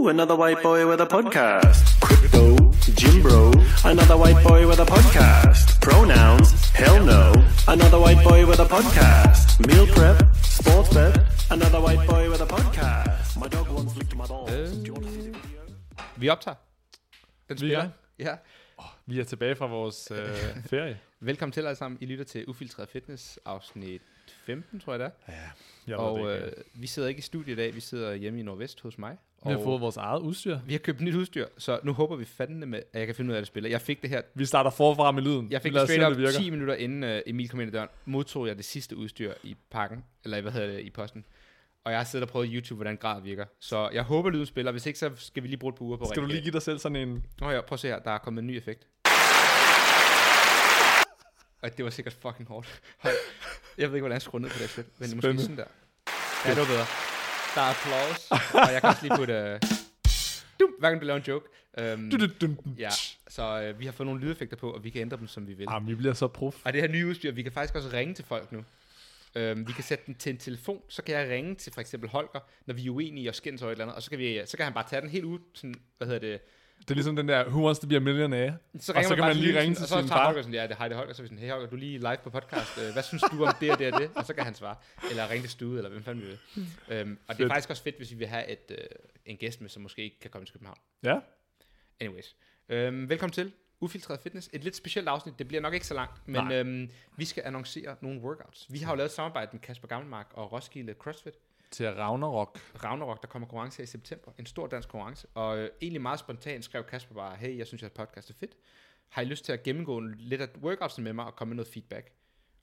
Ooh, another white boy with a podcast. Crypto, Jim Bro, another white boy with a podcast. Pronouns, hell no, another white boy with a podcast. Meal prep, sports bet, another white boy with a podcast. My dog once licked my balls. Do you want to see the video? Vi optager. Den Vi spiller. er? Ja. Vi er tilbage fra vores øh, ferie. Velkommen til alle sammen. I lytter til Ufiltreret Fitness, afsnit 15, tror jeg det er. Jeg ved det Og ikke. øh, vi sidder ikke i studiet i dag, vi sidder hjemme i Nordvest hos mig. Vi har og fået vores eget udstyr. vi har købt nyt udstyr, så nu håber vi fandme med, at jeg kan finde ud af at spille. Jeg fik det her, Vi starter forfra med lyden. jeg fik det straight se, up det virker. 10 minutter inden uh, Emil kom ind i døren, modtog jeg det sidste udstyr i pakken, eller hvad hedder det, i posten. Og jeg har siddet og prøvet YouTube, hvordan grad virker. Så jeg håber, lyden spiller. Hvis ikke, så skal vi lige bruge et par uger på Skal du lige give dig selv sådan en... Nå ja, prøv at se her, der er kommet en ny effekt. Og det var sikkert fucking hårdt. Hold. Jeg ved ikke, hvordan jeg skruer ned på det shit. Men måske sådan der. Ja, det var bedre. Der er applaus. og jeg kan også lige putte... Uh, dum, hver gang du laver en joke. Um, Du, du, ja, så uh, vi har fået nogle lydeffekter på, og vi kan ændre dem, som vi vil. Ah, vi bliver så prof. Og det her nye udstyr, vi kan faktisk også ringe til folk nu. Um, vi kan sætte den til en telefon, så kan jeg ringe til for eksempel Holger, når vi er uenige og skændes over et eller andet, og så kan, vi, så kan han bare tage den helt ud, sådan, hvad hedder det, Det er ligesom den der, who wants to be a millionaire? så Og ringer så kan bare man lige ringe og til så sin tager far. Holger sådan, ja, det er Holger, så er vi sådan, hey Holger, du er lige live på podcast, øh, hvad synes du om det og det og det? Og så kan han svare, eller ringe til Stude, eller hvem fanden vi vil. øhm, og det er Fedt. faktisk også fedt, hvis vi vil have et, øh, en gæst med, som måske ikke kan komme til København. Ja. Anyways, øhm, velkommen til Ufiltreret Fitness. Et lidt specielt afsnit, det bliver nok ikke så langt, men øhm, vi skal annoncere nogle workouts. Vi har jo lavet et samarbejde med Kasper Gammelmark og Roskilde CrossFit. Til Ragnarok. Ragnarok, der kommer konkurrence her i september. En stor dansk konkurrence. Og øh, egentlig meget spontant skrev Kasper bare, hey, jeg synes, at podcast er fedt. Har I lyst til at gennemgå lidt af workoutsen med mig og komme med noget feedback?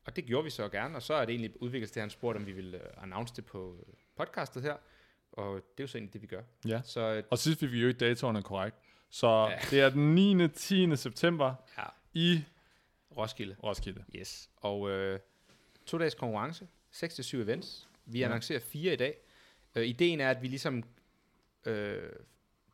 Og det gjorde vi så gerne, og så er det egentlig udviklet til, at han spurgte, om vi ville uh, announce det på øh, podcastet her. Og det er jo så egentlig det, vi gør. Ja. Så øh, Og sidst fik vi jo ikke datoerne korrekt. Så Ja. det er den 9. 10. september ja, i Roskilde. Roskilde. Yes. Og øh, to dages konkurrence, 6-7 events. Vi Ja. annoncerer fire i dag. Øh, ideen er, at vi ligesom øh,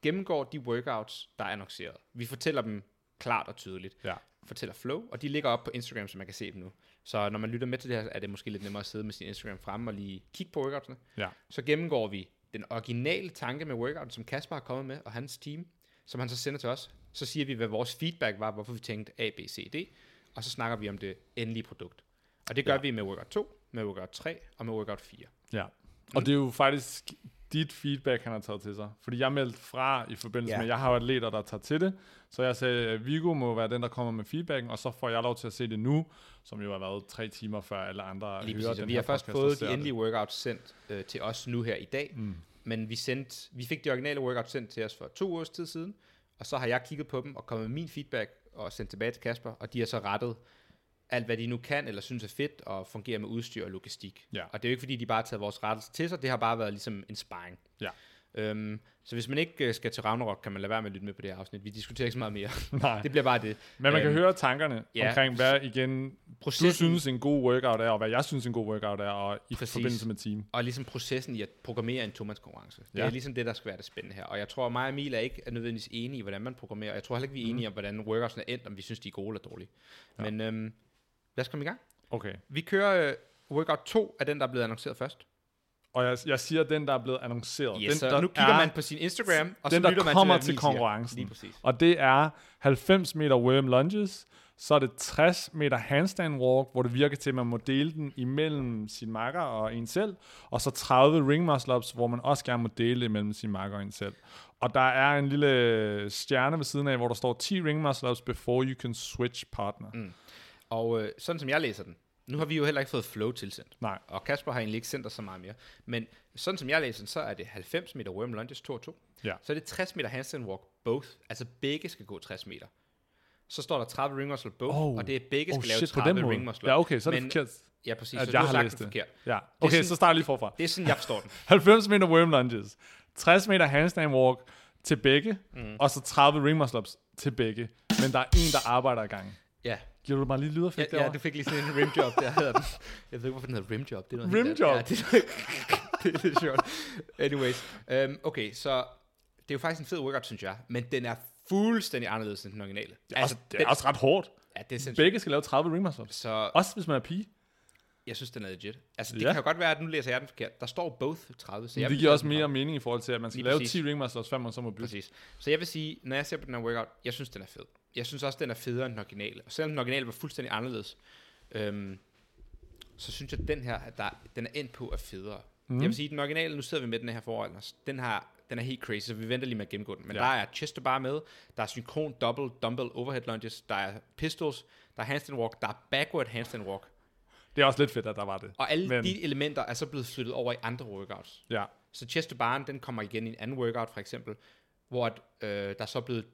gennemgår de workouts, der er annonceret. Vi fortæller dem klart og tydeligt. Ja. Fortæller flow, og de ligger op på Instagram, så man kan se dem nu. Så når man lytter med til det her, er det måske lidt nemmere at sidde med sin Instagram fremme og lige kigge på workoutsene. Ja. Så gennemgår vi den originale tanke med workout, som Kasper har kommet med, og hans team, som han så sender til os. Så siger vi, hvad vores feedback var, hvorfor vi tænkte A, B, C, D, og så snakker vi om det endelige produkt. Og det gør Ja. ja. vi med workout 2, med workout 3 og med workout 4. Ja. Og det er jo faktisk dit feedback, han har taget til sig. Fordi jeg meldte fra i forbindelse Ja. med, jeg har atleter, der tager til det. Så jeg sagde, at Vigo må være den, der kommer med feedbacken, og så får jeg lov til at se det nu, som jo har været tre timer før alle andre Lige hører præcis. den vi har først fået de det. endelige workouts sendt øh, til os nu her i dag, Mm. men vi, sendte, vi fik de originale workouts sendt til os for to ugers tid siden, og så har jeg kigget på dem og kommet med min feedback og sendt tilbage til Kasper, og de har så rettet alt, hvad de nu kan, eller synes er fedt, og fungerer med udstyr og logistik. Ja. Og det er jo ikke, fordi de bare har taget vores rettelse til sig, det har bare været ligesom en sparring. Ja. Øhm, så hvis man ikke øh, skal til Ragnarok, kan man lade være med at lytte med på det her afsnit. Vi diskuterer ikke så meget mere. Nej. det bliver bare det. Men man kan Øhm, høre tankerne ja. omkring, hvad igen du Processen, synes en god workout er, og hvad jeg synes en god workout er, og i Præcis. forbindelse med team. og ligesom processen i at programmere en tomandskonkurrence. Det Ja. er ligesom det, der skal være det spændende her. Og jeg tror, mig og Emil er ikke er nødvendigvis enige i, hvordan man programmerer. Og jeg tror heller ikke, vi er enige om, hvordan workoutsen er endt, om vi synes, de er gode eller dårlige. Ja. Men øhm, lad os komme i gang. Okay. Vi kører øh, workout 2 af den, der er blevet annonceret først. Og jeg, jeg siger, den, der er blevet annonceret. Yes, den, der nu kigger er, man på sin Instagram, og den, så der lytter man kommer til, konkurrencen. Lige præcis. Og det er 90 meter worm lunges, så er det 60 meter handstand walk, hvor det virker til, at man må dele den imellem sin makker og en selv, og så 30 ring muscle ups, hvor man også gerne må dele det imellem sin makker og en selv. Og der er en lille stjerne ved siden af, hvor der står 10 ring muscle ups before you can switch partner. Mm. Og øh, sådan som jeg læser den, nu har vi jo heller ikke fået flow tilsendt. Nej. Og Kasper har egentlig ikke sendt os så meget mere. Men sådan som jeg læser den, så er det 90 meter worm lunges 2 og 2. Ja. Så er det 60 meter handstand walk both. Altså begge skal gå 60 meter. Så står der 30 ring muscle both, Oh. og det er begge Oh skal lave shit, på 30 den måde. ring muscle. Ja, okay, så er det Men- forkert, Ja, præcis. at så jeg du har sagt det det. forkert. Ja, okay, sådan- så starter jeg lige forfra. Det er sådan, jeg forstår den. 90 meter worm lunges, 60 meter handstand walk til begge, Mm. og så 30 ring muscle ups til begge. Men der er en, der arbejder i gang. Ja. Giver du mig lige Ja, lydeffekt ja, derovre? du fik lige sådan en rimjob, der hedder den. Jeg ved ikke, hvorfor den hedder rimjob. Det er noget Rimjob? Ja, det, er, det er lidt sjovt. Anyways. Um, okay, så det er jo faktisk en fed workout, synes jeg. Men den er fuldstændig anderledes end den originale. Det er, også, det er også ret hårdt. Ja, det er sindssygt. Begge skal lave 30 ring muscle. Så Også hvis man er pige. Jeg synes, den er legit. Altså, det Ja. kan jo godt være, at nu læser jeg den forkert. Der står both 30, så jeg det giver også mere mening i forhold til, at man skal Lige lave præcis. 10 ring muscle-ups, før man så må bytte. Præcis. Så jeg vil sige, når jeg ser på den her workout, jeg synes, den er fed. Jeg synes også, den er federe end den originale. Og selvom den originale var fuldstændig anderledes, øhm, så synes jeg, at den her, at der, den er endt på er federe. Mm. Jeg vil sige, den originale, nu sidder vi med den her foran os, den, har, den er helt crazy, så vi venter lige med at gennemgå den. Men Ja. der er chest bar med, der er synkron double dumbbell overhead lunges, der er pistols, der er handstand walk, der er backward handstand walk. Det er også lidt fedt, at der var det. Og alle Men- de elementer er så blevet flyttet over i andre workouts. Ja. Så chest to barn, den kommer igen i en anden workout, for eksempel, hvor at, øh, der er så blevet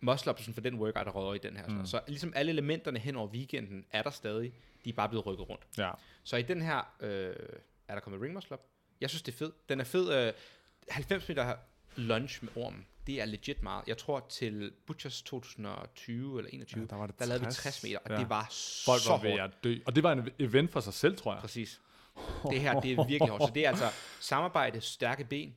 muscle for den workout, der råder i den her. Mm. Så ligesom alle elementerne hen over weekenden er der stadig, de er bare blevet rykket rundt. Ja. Så i den her øh, er der kommet ring muscle up. Jeg synes, det er fedt. Den er fed. Øh, 90 meter lunge med ormen, det er legit meget. Jeg tror til Butchers 2020 eller 21, Ja, der var det der lavede vi 60. 60 meter, og Ja. det var Folk så var hårdt. ved at dø. Og det var en event for sig selv, tror jeg. Præcis. Det her, det er virkelig hårdt. Så det er altså samarbejde, stærke ben,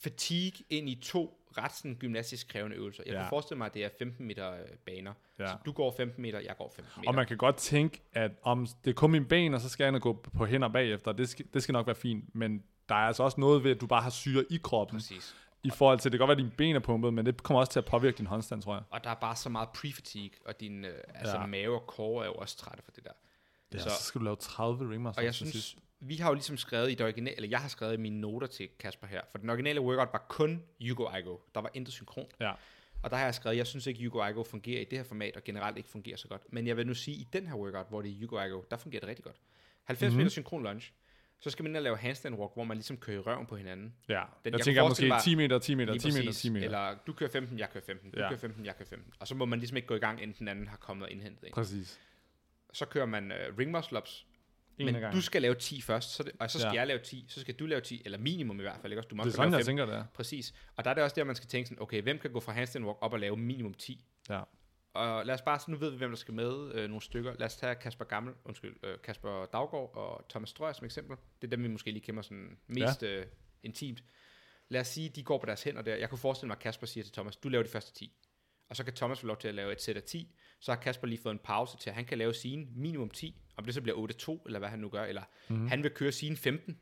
fatigue ind i to ret sådan gymnastisk krævende øvelser. Jeg Ja. kan forestille mig, at det er 15 meter øh, baner. Ja. Så du går 15 meter, jeg går 15 meter. Og man kan godt tænke, at om det er kun mine ben, og så skal jeg gå på hænder bagefter, det skal, det skal nok være fint. Men der er altså også noget ved, at du bare har syre i kroppen. Præcis. I forhold til, det kan godt være, at dine ben er pumpet, men det kommer også til at påvirke din håndstand, tror jeg. Og der er bare så meget pre-fatigue, og din øh, altså Ja. mave og core er jo også trætte for det der. Ja, så, Så- skal du lave 30 ring muscle Og jeg synes, sidst. vi har jo ligesom skrevet i det originale, eller jeg har skrevet i mine noter til Kasper her, for den originale workout var kun You Go, I Go. Der var intet synkron. Ja. Og der har jeg skrevet, jeg synes ikke, You Go, I Go fungerer i det her format, og generelt ikke fungerer så godt. Men jeg vil nu sige, i den her workout, hvor det er You Go, I Go, der fungerer det rigtig godt. 90 Mhm. mm-hmm. meter synkron lunge. Så skal man ind og lave handstand walk, hvor man ligesom kører i røven på hinanden. Ja, Den- jeg, jeg tænker måske mig- 10 meter, 10 meter, Lige 10 meter, præcis. 10 meter. Eller du kører 15, jeg kører 15. Du Ja. kører 15, jeg kører 15. Og så må man ligesom ikke gå i gang, inden den anden har kommet og indhentet en. Præcis. Så kører man uh, ring muscle ups, En men du skal lave 10 først, så det, og så skal Ja. jeg lave 10, så skal du lave 10, eller minimum i hvert fald, ikke også? Du må Det er sådan, lave jeg 5. tænker, det er. Præcis. Og der er det også der, man skal tænke sådan, okay, hvem kan gå fra handstand walk op og lave minimum 10? Ja. Og lad os bare, nu ved vi, hvem der skal med, øh, nogle stykker. Lad os tage Kasper Gammel, undskyld, øh, Kasper Daggaard og Thomas Strøger som eksempel. Det er dem, vi måske lige kender sådan mest ja. øh, intimt. Lad os sige, de går på deres hænder der. Jeg kunne forestille mig, at Kasper siger til Thomas, du laver de første 10. Og så kan Thomas få lov til at lave et sæt af 10. Så har Kasper lige fået en pause til, at han kan lave sine minimum 10. Om det så bliver 8-2, eller hvad han nu gør. Eller mm. han vil køre sine 15.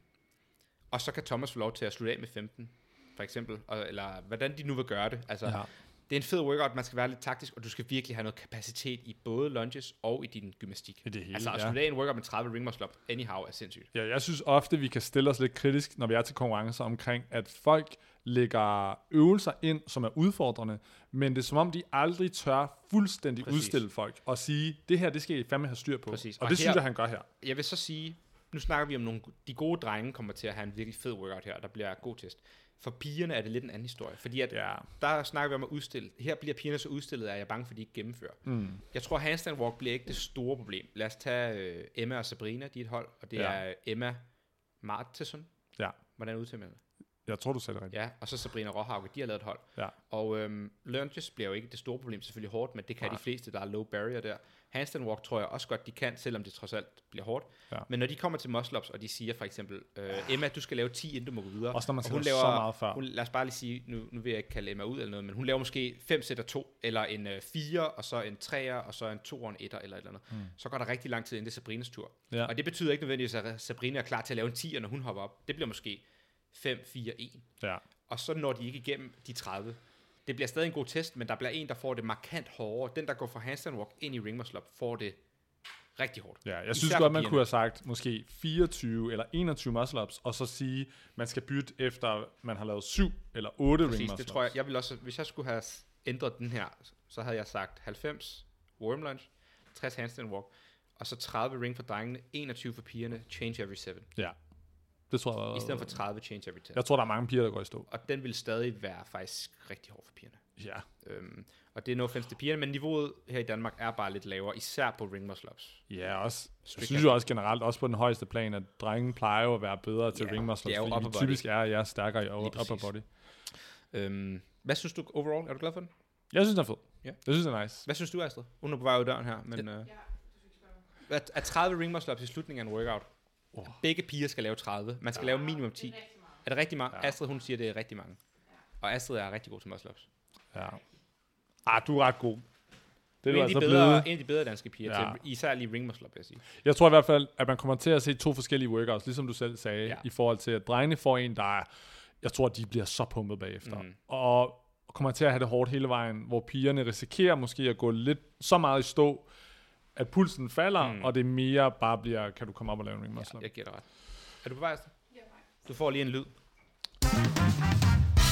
Og så kan Thomas få lov til at slutte af med 15, for eksempel. Og, eller hvordan de nu vil gøre det. Altså, Ja. Det er en fed workout, man skal være lidt taktisk, og du skal virkelig have noget kapacitet i både lunges og i din gymnastik. I det hele, altså at ja. af en workout med 30 ring muscle up, anyhow, er sindssygt. Ja, jeg synes ofte, vi kan stille os lidt kritisk, når vi er til konkurrencer omkring, at folk lægger øvelser ind, som er udfordrende, men det er som om, de aldrig tør fuldstændig Præcis. udstille folk og sige, det her, det skal I fandme have styr på. Præcis. Og, Og det her- synes jeg, han gør her. Jeg vil så sige, nu snakker vi om nogle, de gode drenge kommer til at have en virkelig fed workout her, og der bliver god test. For pigerne er det lidt en anden historie, fordi at Ja. der snakker vi om at udstille. Her bliver pigerne så udstillet, at jeg er bange for, at de ikke gennemfører. Mm. Jeg tror, handstand walk bliver ikke det store problem. Lad os tage øh, Emma og Sabrina, de er et hold, og det Ja. er Emma Martesson. Ja. Hvordan udtaler man det? Jeg tror, du sagde det rigtigt. Ja, og så Sabrina Råhauke, de har lavet et hold. Ja. Og øhm, lunges bliver jo ikke det store problem, selvfølgelig hårdt, men det kan. Nej. de fleste, der er low barrier der. Handstand walk tror jeg også godt, de kan, selvom det trods alt bliver hårdt. Ja. Men når de kommer til muscle ups, og de siger for eksempel, øh, Emma, du skal lave 10, inden du må gå videre. Også når man og sætter så meget før. Hun, lad os bare lige sige, nu, nu vil jeg ikke kalde Emma ud eller noget, men hun laver måske 5 sæt af 2, eller en 4, og så en 3'er, og så en 2'er og en 1'er, eller et eller andet. Mm. Så går der rigtig lang tid, inden det er Sabrinas tur. Ja. Og det betyder ikke nødvendigvis, at Sabrina er klar til at lave en 10'er, når hun hopper op. Det bliver måske 5, 4, 1 Ja. og så når de ikke igennem de 30. Det bliver stadig en god test, men der bliver en, der får det markant hårdere. Den, der går fra handstand walk ind i ring muscle up, får det rigtig hårdt. Ja, jeg Især synes godt, man kunne have sagt måske 24 eller 21 muscle-ups, og så sige, man skal bytte efter, man har lavet 7 eller 8 ring Præcis, muscle-ups. det tror jeg. jeg vil også, hvis jeg skulle have ændret den her, så havde jeg sagt 90 worm lunge, 60 handstand walk, og så 30 ring for drengene, 21 for pigerne, change every 7. Ja, det tror jeg. I stedet for 30 change every 10. Jeg tror, der er mange piger, der går i stå. Og den vil stadig være faktisk rigtig hård for pigerne. Ja, Øhm, og det er no offense til pigerne, men niveauet her i Danmark er bare lidt lavere, især på ring muscle ups. ja også. Jeg Strict synes jo også generelt, også på den højeste plan, at drenge plejer jo at være bedre til Ja, ring muscle det jo fordi upper body. typisk er, jeg er stærkere i upper body. Øhm, hvad synes du overall? Er du glad for den? Jeg synes, den er fed. Ja. Jeg synes, den er nice. Hvad synes du, Astrid? Hun er på vej ud døren her, men... Øh, at, at 30 ring muscle ups i slutningen af en workout. Oh. Begge piger skal lave 30. Man skal lave minimum 10. Er det rigtig mange? Ja. Astrid, hun siger, det er rigtig mange. Og Astrid er rigtig god til muscle ups. Ja. Ah, du er ret god. Det er en, altså bedre, blevet. en af de bedre danske piger, Ja. ja. til, især lige ring muscle up, vil jeg sige. Jeg tror i hvert fald, at man kommer til at se to forskellige workouts, ligesom du selv sagde, ja. Ja. i forhold til, at drengene får en, der er, jeg tror, at de bliver så pumpet bagefter. Mm. Og kommer til at have det hårdt hele vejen, hvor pigerne risikerer måske at gå lidt så meget i stå, at pulsen falder, mm. Og det mere bare bliver, kan du komme op og lave en ring muscle Ja, jeg giver dig ret. Er du på vej, Astrid? Du får lige en lyd.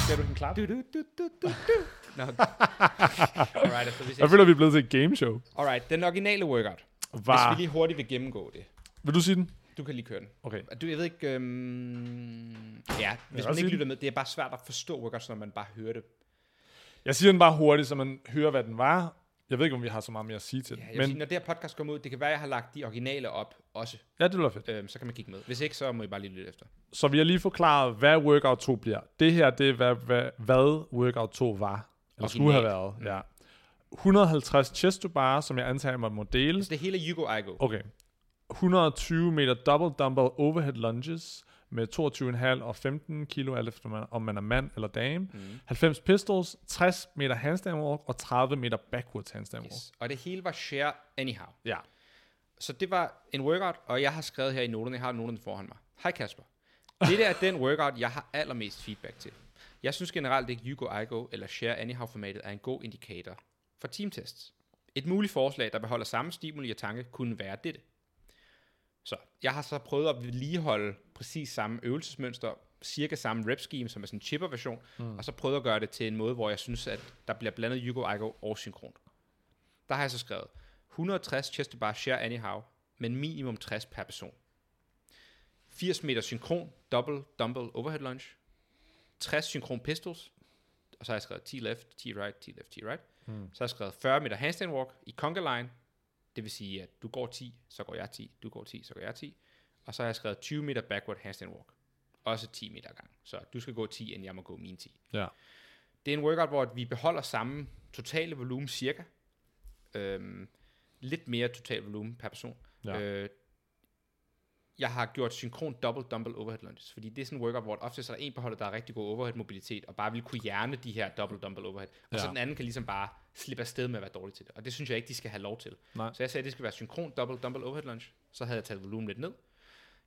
Skal du en klap? Du, du, du, du, du, du. Nå. Alright, Astrid, vi Jeg føler, vi er blevet til et gameshow. Alright, den originale workout. Hvis Var... vi lige hurtigt vil gennemgå det. Vil du sige den? Du kan lige køre den. Okay. Du, jeg ved ikke... Øhm... Ja, hvis man ikke lytter med, det er bare svært at forstå workouts, når man bare hører det. Jeg siger den bare hurtigt, så man hører, hvad den var. Jeg ved ikke, om vi har så meget mere at sige til Ja, jeg Men sige, når det her podcast kommer ud, det kan være, at jeg har lagt de originale op også. ja, det bliver fedt. Øhm, så kan man kigge med. Hvis ikke, så må I bare lige lytte efter. Så vi har lige forklaret, hvad workout 2 bliver. Det her, det er, hvad, hvad, hvad workout 2 var. Eller skulle have været. Originalt. Ja. 150 chest to bar, som jeg antager, man må dele. Så det hele Yugo Igo. Okay. 120 meter double dumbbell overhead lunges med 22,5 og 15 kilo, alt efter om man er mand eller dame. Mm. 90 pistols, 60 meter handstand walk og 30 meter backwards handstand walk. Yes. Og det hele var share anyhow. Ja. Så det var en workout, og jeg har skrevet her i noterne, jeg har noterne foran mig. Hej Kasper. Det der er den workout, jeg har allermest feedback til. Jeg synes generelt ikke, Yugo Igo eller Share Anyhow-formatet er en god indikator for teamtests. Et muligt forslag, der beholder samme stimuli og tanke, kunne være dette. Jeg har så prøvet at vedligeholde præcis samme øvelsesmønster, cirka samme rep scheme, som er sådan en chipper-version, mm. og så prøvet at gøre det til en måde, hvor jeg synes, at der bliver blandet Yugo Igo og synkront. Der har jeg så skrevet 160 chest to bar share anyhow, men minimum 60 per person. 80 meter synkron, double dumbbell overhead lunge, 60 synkron pistols, og så har jeg skrevet 10 left, 10 right, 10 left, 10 right. Mm. Så har jeg skrevet 40 meter handstand walk i conga line, det vil sige, at du går 10, så går jeg 10, du går 10, så går jeg 10. Og så har jeg skrevet 20 meter backward handstand walk, også 10 meter gang. Så du skal gå 10, inden jeg må gå mine 10. Ja. Det er en workout, hvor vi beholder samme totale volumen cirka. Øhm, lidt mere total volumen per person. Ja. Øh, jeg har gjort synkron double dumbbell overhead lunges, fordi det er sådan en workout, hvor ofte så er der en på holdet, der har rigtig god overhead mobilitet, og bare vil kunne hjerne de her double dumbbell overhead. Og ja. så den anden kan ligesom bare slippe afsted med at være dårlig til det. Og det synes jeg ikke, de skal have lov til. Nej. Så jeg sagde, at det skal være synkron double dumbbell overhead lunge. Så havde jeg taget volumen lidt ned.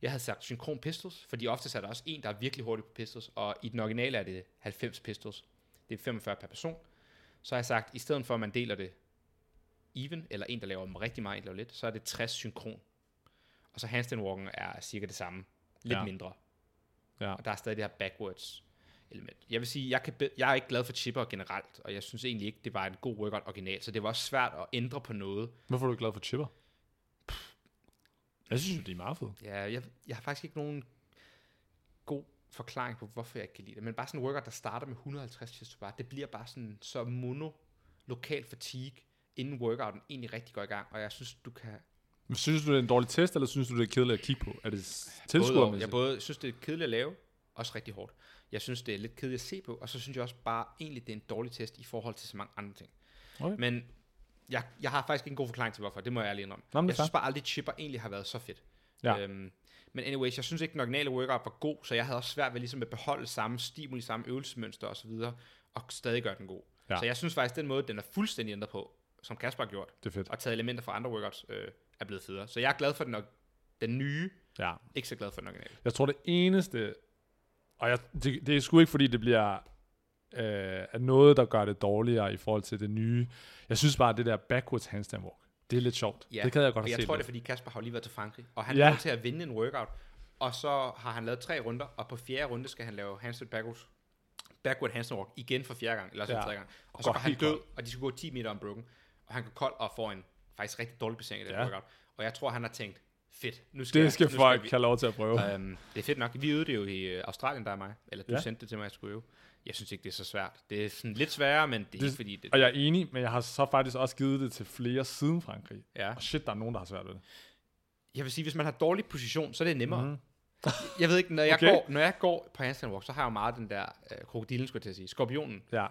Jeg havde sagt synkron pistols, fordi ofte er der også en, der er virkelig hurtig på pistols, og i den originale er det 90 pistols. Det er 45 per person. Så har jeg sagt, i stedet for at man deler det even, eller en, der laver dem rigtig meget, en, der laver lidt, så er det 60 synkron. Og så handstand walken er cirka det samme. Lidt Ja. mindre. Ja. Og der er stadig det her backwards element. Jeg vil sige, jeg, kan be- jeg er ikke glad for chipper generelt, og jeg synes egentlig ikke, det var en god workout original, så det var også svært at ændre på noget. Hvorfor er du glad for chipper? Jeg synes jo, de er meget fede. Ja, jeg, jeg har faktisk ikke nogen god forklaring på, hvorfor jeg ikke kan lide det. Men bare sådan en workout, der starter med 150 chest bar, det bliver bare sådan så mono lokal fatigue, inden workouten egentlig rigtig går i gang. Og jeg synes, du kan... Men synes du, det er en dårlig test, eller synes du, det er kedeligt at kigge på? Er det og. tilskuermæssigt? jeg både synes, det er kedeligt at lave, også rigtig hårdt. Jeg synes, det er lidt kedeligt at se på, og så synes jeg også bare egentlig, det er en dårlig test i forhold til så mange andre ting. Okay. Men jeg, jeg har faktisk ikke en god forklaring til, hvorfor. Det må jeg ærligt indrømme. Nå, men det er jeg synes bare aldrig, chipper egentlig har været så fedt. Ja. Øhm, men anyways, jeg synes ikke, den originale workout var god, så jeg havde også svært ved ligesom at beholde samme stimuli, samme øvelsesmønster osv., og stadig gøre den god. Ja. Så jeg synes faktisk, den måde, den er fuldstændig ændret på, som Kasper har gjort, Det er fedt. og taget elementer fra andre workouts, øh, er blevet federe. Så jeg er glad for den, den nye, Ja. ikke så glad for den originale. Jeg tror, det eneste... Og jeg, det, det er sgu ikke, fordi det bliver øh, noget, der gør det dårligere i forhold til det nye. Jeg synes bare, at det der backwards handstand walk, det er lidt sjovt. Ja, det kan jeg godt og have jeg set tror, det er, fordi Kasper har lige været til Frankrig, og han Ja. er til at vinde en workout, og så har han lavet tre runder, og på fjerde runde skal han lave handstand backwards, backward handstand walk igen for fjerde gang, eller så Ja. tredje gang. Og, Og så går han død, kold. og de skal gå 10 meter unbroken, og han går kold og får en faktisk rigtig dårlig placering i den Ja. workout. Og jeg tror, han har tænkt, fedt, nu skal, Det jeg, skal nu folk vi. have lov til at prøve. Øhm, det er fedt nok. Vi øvede det jo i øh, Australien, der er mig. Eller du Ja. sendte det til mig, at jeg skulle øve. Jeg synes ikke, det er så svært. Det er sådan lidt sværere, men det er Det- ikke fordi, det Og jeg er enig, men jeg har så faktisk også givet det til flere siden Frankrig. Ja. Og shit, der er nogen, der har svært ved det. Jeg vil sige, hvis man har dårlig position, så er det nemmere. Mhm. Jeg ved ikke, når jeg, Okay. går, når jeg går på handstand walk, så har jeg jo meget den der øh, krokodilen, skulle jeg til at sige, skorpionen. Ja.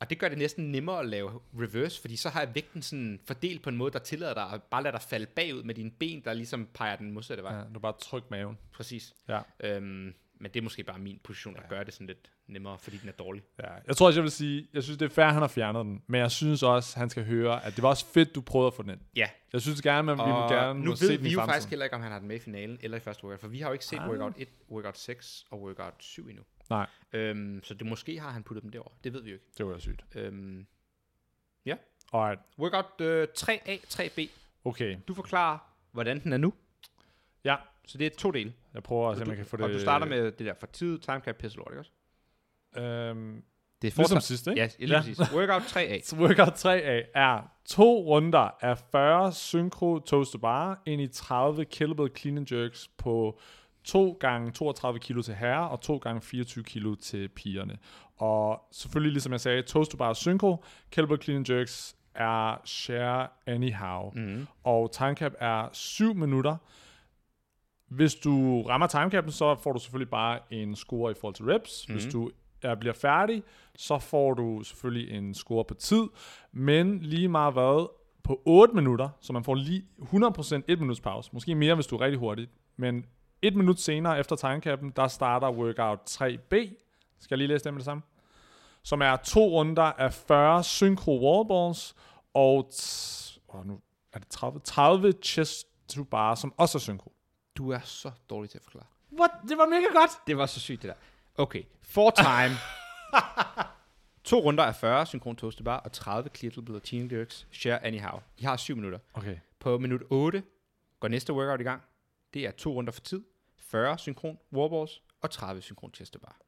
Og det gør det næsten nemmere at lave reverse, fordi så har jeg vægten sådan fordelt på en måde, der tillader dig at bare lade dig falde bagud med dine ben, der ligesom peger den modsatte vej. ja. Ja. Du bare tryk maven. Præcis. Ja. Øhm, Men det er måske bare min position, der gør det sådan lidt nemmere, fordi den er dårlig. Ja, jeg tror også, jeg vil sige, jeg synes, det er fair, at han har fjernet den, men jeg synes også, han skal høre, at det var også fedt, du prøvede at få den ind. Ja, Jeg synes gerne, man ville og gerne nu se ved den vi jo faktisk heller ikke, om han har den med i finalen eller i første workout, for vi har jo ikke set Ah. workout 1, workout 6 og workout 7 endnu. Nej, Øhm, så det måske har han puttet dem derover. Det ved vi jo ikke. det var da sygt. Øhm, Alright, workout øh, 3A, 3B. okay. Du forklarer, hvordan den er nu. Ja, Så det er to dele. jeg prøver at se, om jeg kan få det... og du starter med det der for tid, time cap, pisse lort, ikke også? Øhm, Det er ligesom sidst, ikke? Ja, lige ja. præcis. Workout 3A. Så workout 3A er to runder af 40 synchro toast to bar ind i 30 killable clean and jerks på 2 gange 32 kilo til herre og 2 gange 24 kilo til pigerne. Og selvfølgelig, ligesom jeg sagde, toast to bar synchro, killable clean and jerks er share anyhow. Mm. Og timecap er 7 minutter. Hvis du rammer timecapen, så får du selvfølgelig bare en score i forhold til reps. Mm. Hvis du er, bliver færdig, så får du selvfølgelig en score på tid. Men lige meget hvad, på 8 minutter, så man får lige 100% 1 minuts pause. Måske mere, hvis du er rigtig hurtigt. Men et minut senere efter timecapen, der starter workout 3B. Skal jeg lige læse det med det samme? Som er to runder af 40 synchro wallballs og t- oh, nu er det 30, 30 chest to bar, som også er synchro. Du er så dårlig til at forklare. What? Det var mega godt. Det var så sygt, det der. Okay. For time. to runder af 40 synkron toast to bar og 30 clear og team jerks. Share anyhow. I har 7 minutter. Okay. På minut 8 går næste workout i gang. Det er to runder for tid, 40 synkron warballs og 30 synkron chest to bar.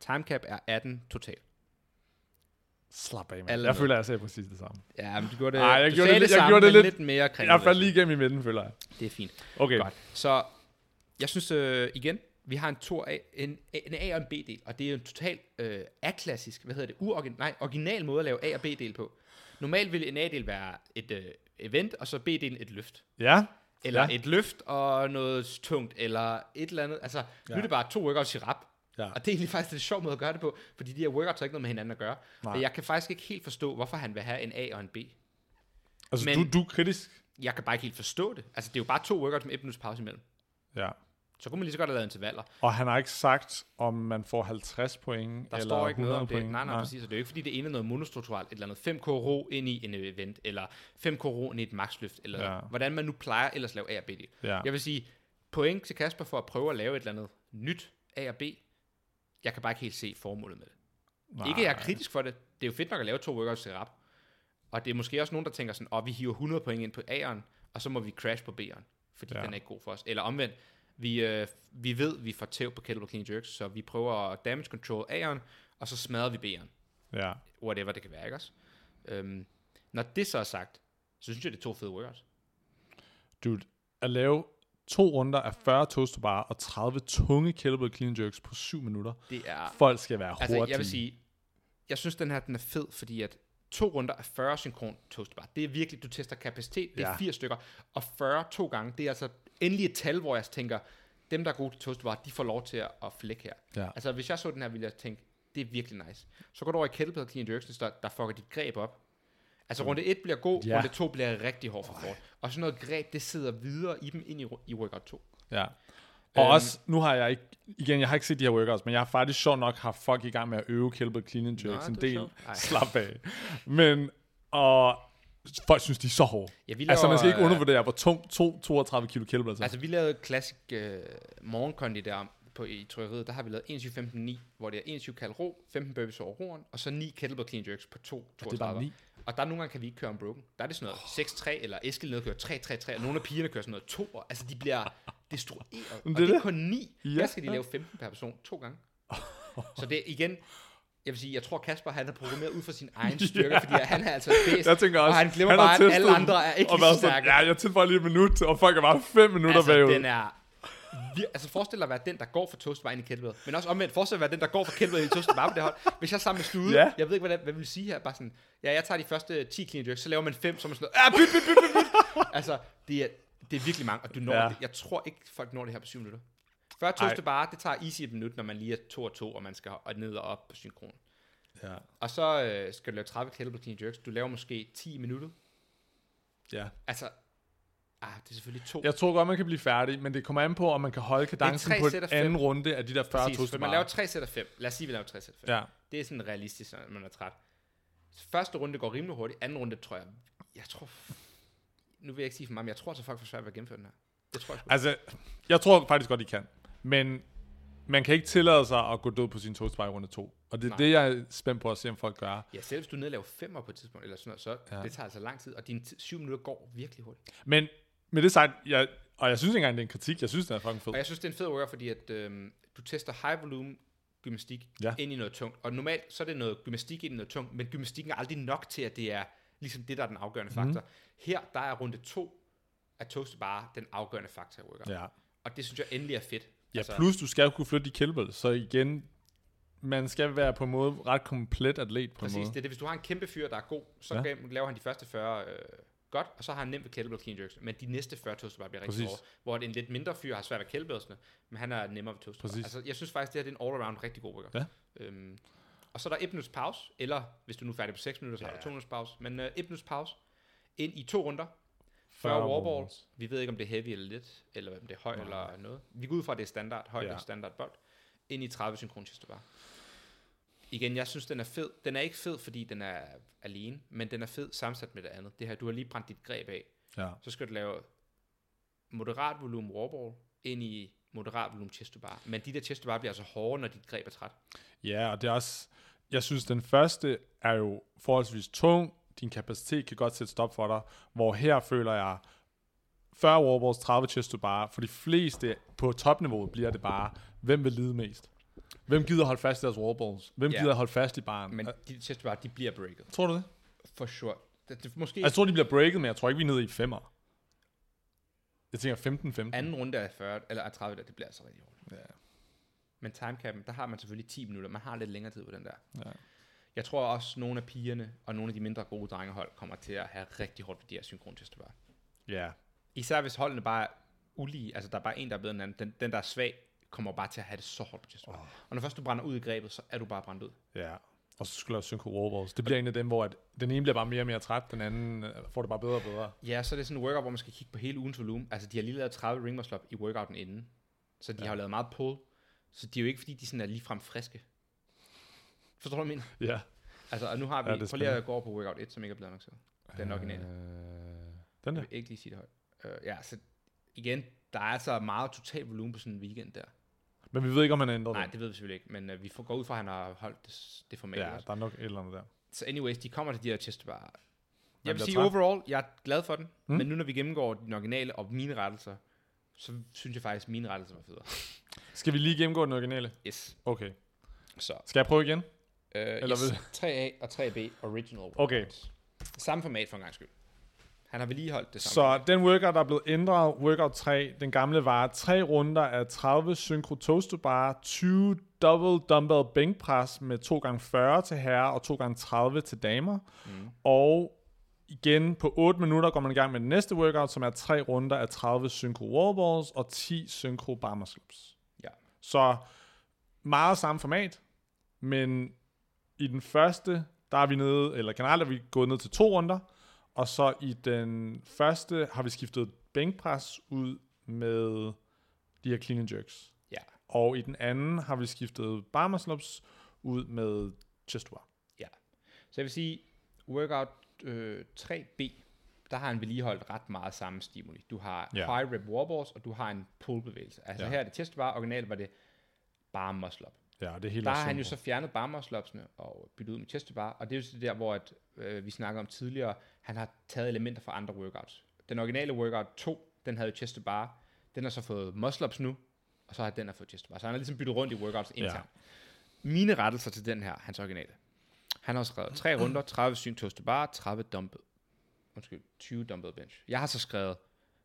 Timecap er 18 total. Slap af, man. Alle Jeg føler, jeg sagde præcis det samme. Ja, men du gjorde det, Ej, jeg du gjorde det lidt- jeg samme, gjorde det lidt- lidt mere kring. Jeg faldt lige igennem i midten, føler jeg. Det er fint. Okay. Godt. Så jeg synes øh, igen, vi har en, to A, en, en A og en B-del, og det er jo en totalt øh, aklassisk, hvad hedder det, uorigin, nej, original måde at lave A og B-del på. Normalt vil en A-del være et øh, event, og så B-delen et løft. Ja. Eller Ja. et løft og noget tungt, eller et eller andet. Altså, nu Ja. er det bare to workouts i rap. Ja. Og det er egentlig faktisk en sjov måde at gøre det på, fordi de her workouts har ikke noget med hinanden at gøre. Nej. Og jeg kan faktisk ikke helt forstå, hvorfor han vil have en A og en B. Altså, Men- du, du er kritisk. Jeg kan bare ikke helt forstå det. Altså, det er jo bare to workouts med et minuts pause imellem. Ja. Så kunne man lige så godt have lavet intervaller. Og han har ikke sagt, om man får 50 point Der eller står ikke noget om 100 det. Nej, nej, præcis. Og det er jo ikke, fordi det ene er noget monostrukturelt, et eller andet 5K ro ind i en event, eller 5K ro ind i et maxløft, eller Ja. hvordan man nu plejer ellers at lave A og B. Ja. Jeg vil sige, point til Kasper for at prøve at lave et eller andet nyt A og B. Jeg kan bare ikke helt se formålet med det. Nej. Ikke, jeg er kritisk for det. Det er jo fedt nok at lave to workouts til rap. Og det er måske også nogen, der tænker sådan, åh, oh, vi hiver 100 point ind på A'eren, og så må vi crash på B'eren, fordi ja. den er ikke god for os. Eller omvendt, vi, øh, vi ved, vi får tæv på kettlebell clean jerks, så vi prøver at damage control A'eren, og så smadrer vi B'eren. Ja. Whatever det kan være, ikke også? Øhm, når det så er sagt, så synes jeg, det er to fede workouts. Dude, at lave to runder af 40 toast to bar og 30 tunge kettlebell clean jerks på 7 minutter. Det er Folk skal være Altså, hurtige. jeg vil sige, jeg synes, den her den er fed, fordi at to runder af 40 synkron toastbar, det er virkelig, du tester kapacitet, det er Ja. 80 stykker, og 40 to gange, det er altså endelig et tal, hvor jeg tænker, dem, der er gode til toastbar, de får lov til at, at flække her. Ja. Altså, hvis jeg så den her, ville jeg tænke, det er virkelig nice. Så går du over i kettlebell clean jerks, der, der fucker dit greb op. Altså, runde 1 bliver god, Ja. runde 2 bliver rigtig hård for Ford. Og sådan noget greb, det sidder videre i dem ind i, i workout 2. Ja. Og Øhm. også, nu har jeg ikke, igen, jeg har ikke set de her workouts, men jeg har faktisk sjovt nok haft folk i gang med at øve kettlebell clean and jerks Nå, en del. Slap af. Men, og folk synes, de er så hårde. Ja, vi Altså, man skal ikke øh, undervurdere, hvor tung to 32 kilo kettlebells er. Altså, vi lavede klassisk øh, morgenkondi der på, i trykkeriet. Der har vi lavet 21-15-9, hvor det er 21 kald ro, 15 burpees over roeren, og så 9 kettlebell clean jerks på 2 det er bare 32. ni? Og der er nogle gange, kan vi ikke køre unbroken. Der er det sådan noget 6-3, eller Eskild nede kører 3-3-3, og nogle af pigerne kører sådan noget 2. Altså, de bliver destrueret. og Men det, det er det. kun 9. Ja. Ja. Der skal de lave 15 per person to gange. Så det er igen, jeg vil sige, jeg tror Kasper, han er programmeret ud fra sin egen styrke, fordi han er altså bedst. Jeg tænker også, og han glemmer han bare, at alle andre er ikke og lige stærke. Ja, jeg tilføjer lige et minut, og folk er bare 5 minutter altså, bagud. den er... vir- Altså forestil dig at være den, der går for toast ind i kettlebell. Men også omvendt, forestil dig at være den, der går for kettlebell i toast bare på det hold. Hvis jeg sammen med Stude, Ja. jeg ved ikke, hvad, hvad vil sige her, bare sådan, ja, jeg tager de første 10 clean jerks, så laver man 5, så er man sådan, ja, byt, byt, byt, byt, byt. altså, det er, det er virkelig mange, og du når Ja. ja. det. Jeg tror ikke, folk når det her på 7 minutter. Før toast bare, det tager easy et minut, når man lige er 2 og 2, og man skal ned og op på synkron. Ja. Og så øh, skal du lave 30 kettlebell clean jerks. Du laver måske 10 minutter. ja. Altså, Ah, det er selvfølgelig to. Jeg tror godt, man kan blive færdig, men det kommer an på, om man kan holde kadencen på sæt en af fem. anden runde af de der 40 Præcis, for man laver tre sæt af fem. Lad os sige, vi laver tre sæt af fem. Ja, Det er sådan realistisk, når man er træt. Første runde går rimelig hurtigt. Anden runde tror jeg... Jeg tror... Nu vil jeg ikke sige for meget, men jeg tror så folk får svært ved at gennemføre den her. Det tror jeg sgu. altså, jeg tror faktisk godt, de kan. Men man kan ikke tillade sig at gå død på sin toastbar i runde 2. Og det er Nej. det, jeg er spændt på at se, om folk gør. Ja, selv hvis du nedlaver femmer på et tidspunkt, eller sådan noget, så Ja. det tager altså lang tid, og dine syv minutter går virkelig hurtigt. Men med det sagt, jeg, og jeg synes ikke engang, det er en kritik. Jeg synes, den er fucking fed. Og jeg synes, det er en fed workout, fordi at, øhm, du tester high volume gymnastik Ja. ind i noget tungt. Og normalt så er det noget gymnastik ind i noget tungt, men gymnastikken er aldrig nok til, at det er ligesom det, der er den afgørende Mhm. faktor. Her, der er runde to af toast bare den afgørende faktor i workout. Ja. Og det synes jeg endelig er fedt. Ja, plus du skal kunne flytte de kettlebells, så igen, man skal være på en måde ret komplet atlet på Præcis, en det måde. er det. Hvis du har en kæmpe fyr, der er god, så Ja. laver han de første 40 øh, godt, og så har han nemt ved kettlebell clean jerks. Men de næste 40 toast bare bliver rigtig Præcis. hårde. Hvor en lidt mindre fyr har svært ved kettlebellsene, men han er nemmere ved Præcis. Altså, jeg synes faktisk, det her det er en all-around rigtig god workout. Ja. Øhm, og så er der et minuts pause, eller hvis du nu er færdig på 6 minutter, så ja. har du 2 minutters pause. Men øh, minuts pause, ind i to runder, 40 40 wallballs. wallballs. Vi ved ikke, om det er heavy eller lidt, eller om det er høj Nej. eller noget. Vi går ud fra, at det er standard, højt Ja. og standard bold. Ind i 30 synkron chest bar. Igen, jeg synes, den er fed. Den er ikke fed, fordi den er alene, men den er fed sammensat med det andet. Det her, du har lige brændt dit greb af. Ja. Så skal du lave moderat volumen wallball ind i moderat volumen chest bar. Men de der chest bar bliver altså hårde, når dit greb er træt. Ja, og det er også... Jeg synes, den første er jo forholdsvis tung. Din kapacitet kan godt sætte stop for dig. Hvor her føler jeg 40 wallballs, 30 chest to bar. For de fleste på topniveau bliver det bare, hvem vil lide mest? Hvem gider holde fast i deres wallballs? Hvem Ja. gider holde fast i baren? Men de chest to bar, de bliver breaket. tror du det? For sure. Det, det, måske jeg tror, de bliver breaket, men jeg tror ikke, vi er nede i femmer. Jeg tænker 15-15. anden runde af 40, eller af 30, der, det bliver altså rigtig hårdt. Ja. Men timecappen, der har man selvfølgelig 10 minutter. Man har lidt længere tid på den der. Ja. Jeg tror også, at nogle af pigerne og nogle af de mindre gode drengehold kommer til at have rigtig hårdt ved de her synkron chest to bar. ja. Især hvis holdene bare er ulige, altså der er bare en, der er bedre end den anden. Den, den der er svag, kommer bare til at have det så hårdt på chest oh. Og når først du brænder ud i grebet, så er du bare brændt ud. Ja. Og så skulle jeg synko wallballs. Det bliver en af dem, hvor at den ene bliver bare mere og mere træt, den anden øh, får det bare bedre og bedre. Ja, så er det sådan en workout, hvor man skal kigge på hele ugens volumen. Altså, de har lige lavet 30 ring muscle i workouten inden. Så de ja. har jo lavet meget pull. Så de er jo ikke, fordi de sådan er ligefrem friske. Forstår du, hvad jeg mener? Ja. Altså, og nu har vi, Ja, det prøv lige at gå over på workout 1, som ikke er blevet annonceret. Den originale. Øh, den Jeg der. vil ikke lige sige det højt. Uh, ja, så igen, der er altså meget total volumen på sådan en weekend der. Men vi ved ikke, om han har ændret Nej, det. det ved vi selvfølgelig ikke, men uh, vi får gå ud fra, at han har holdt det, det format. Ja, også. der er nok et eller andet der. Så anyways, de kommer til de her chest bar. Man Jeg vil sige træt. overall, jeg er glad for den, mm. men nu når vi gennemgår den originale og mine rettelser, så synes jeg faktisk, at mine rettelser var federe. Skal vi lige gennemgå den originale? Yes. Okay. Så, Skal jeg prøve igen? Uh, Eller yes, vil- 3A og 3B original Okay. workouts. Samme format for en gang skyld. Han har vedligeholdt det samme. Så den workout, der er blevet ændret, workout 3, den gamle var tre runder af 30 synchro toast to bar, 20 double dumbbell bænkpres med 2 gange 40 til herrer og 2 gange 30 til damer. Mm. Og igen på 8 minutter går man i gang med den næste workout, som er tre runder af 30 synchro wallballs og 10 synchro bar muscle ups. Ja. Så meget samme format, men i den første, der er vi nede, eller generelt er vi gået ned til to runder, og så i den første har vi skiftet bænkpres ud med de her clean and jerks. Ja. Og i den anden har vi skiftet bar muscle ups ud med chest bar. Så jeg vil sige, workout øh, 3B, der har han vedligeholdt ret meget samme stimuli. Du har Ja. ja. high rep wallballs, og du har en pull bevægelse. Altså Ja. ja. her er det chest bar, originalt var det bare muscle up. Ja, det er helt Der har han jo så fjernet bar muscle upsene og byttet ud med chest bar, og det er jo så der, hvor at, øh, vi snakker om tidligere, han har taget elementer fra andre workouts. Den originale workout 2, den havde jo chest bar, den har så fået muscle ups nu, og så har den har fået chest bar. Så han har ligesom byttet rundt i workouts internt. Ja. Mine rettelser til den her, hans originale. Han har skrevet 3 runder, 30 syn toast to bar, 30 dumbbell. Undskyld, 20 dumbbell bench. Jeg har så skrevet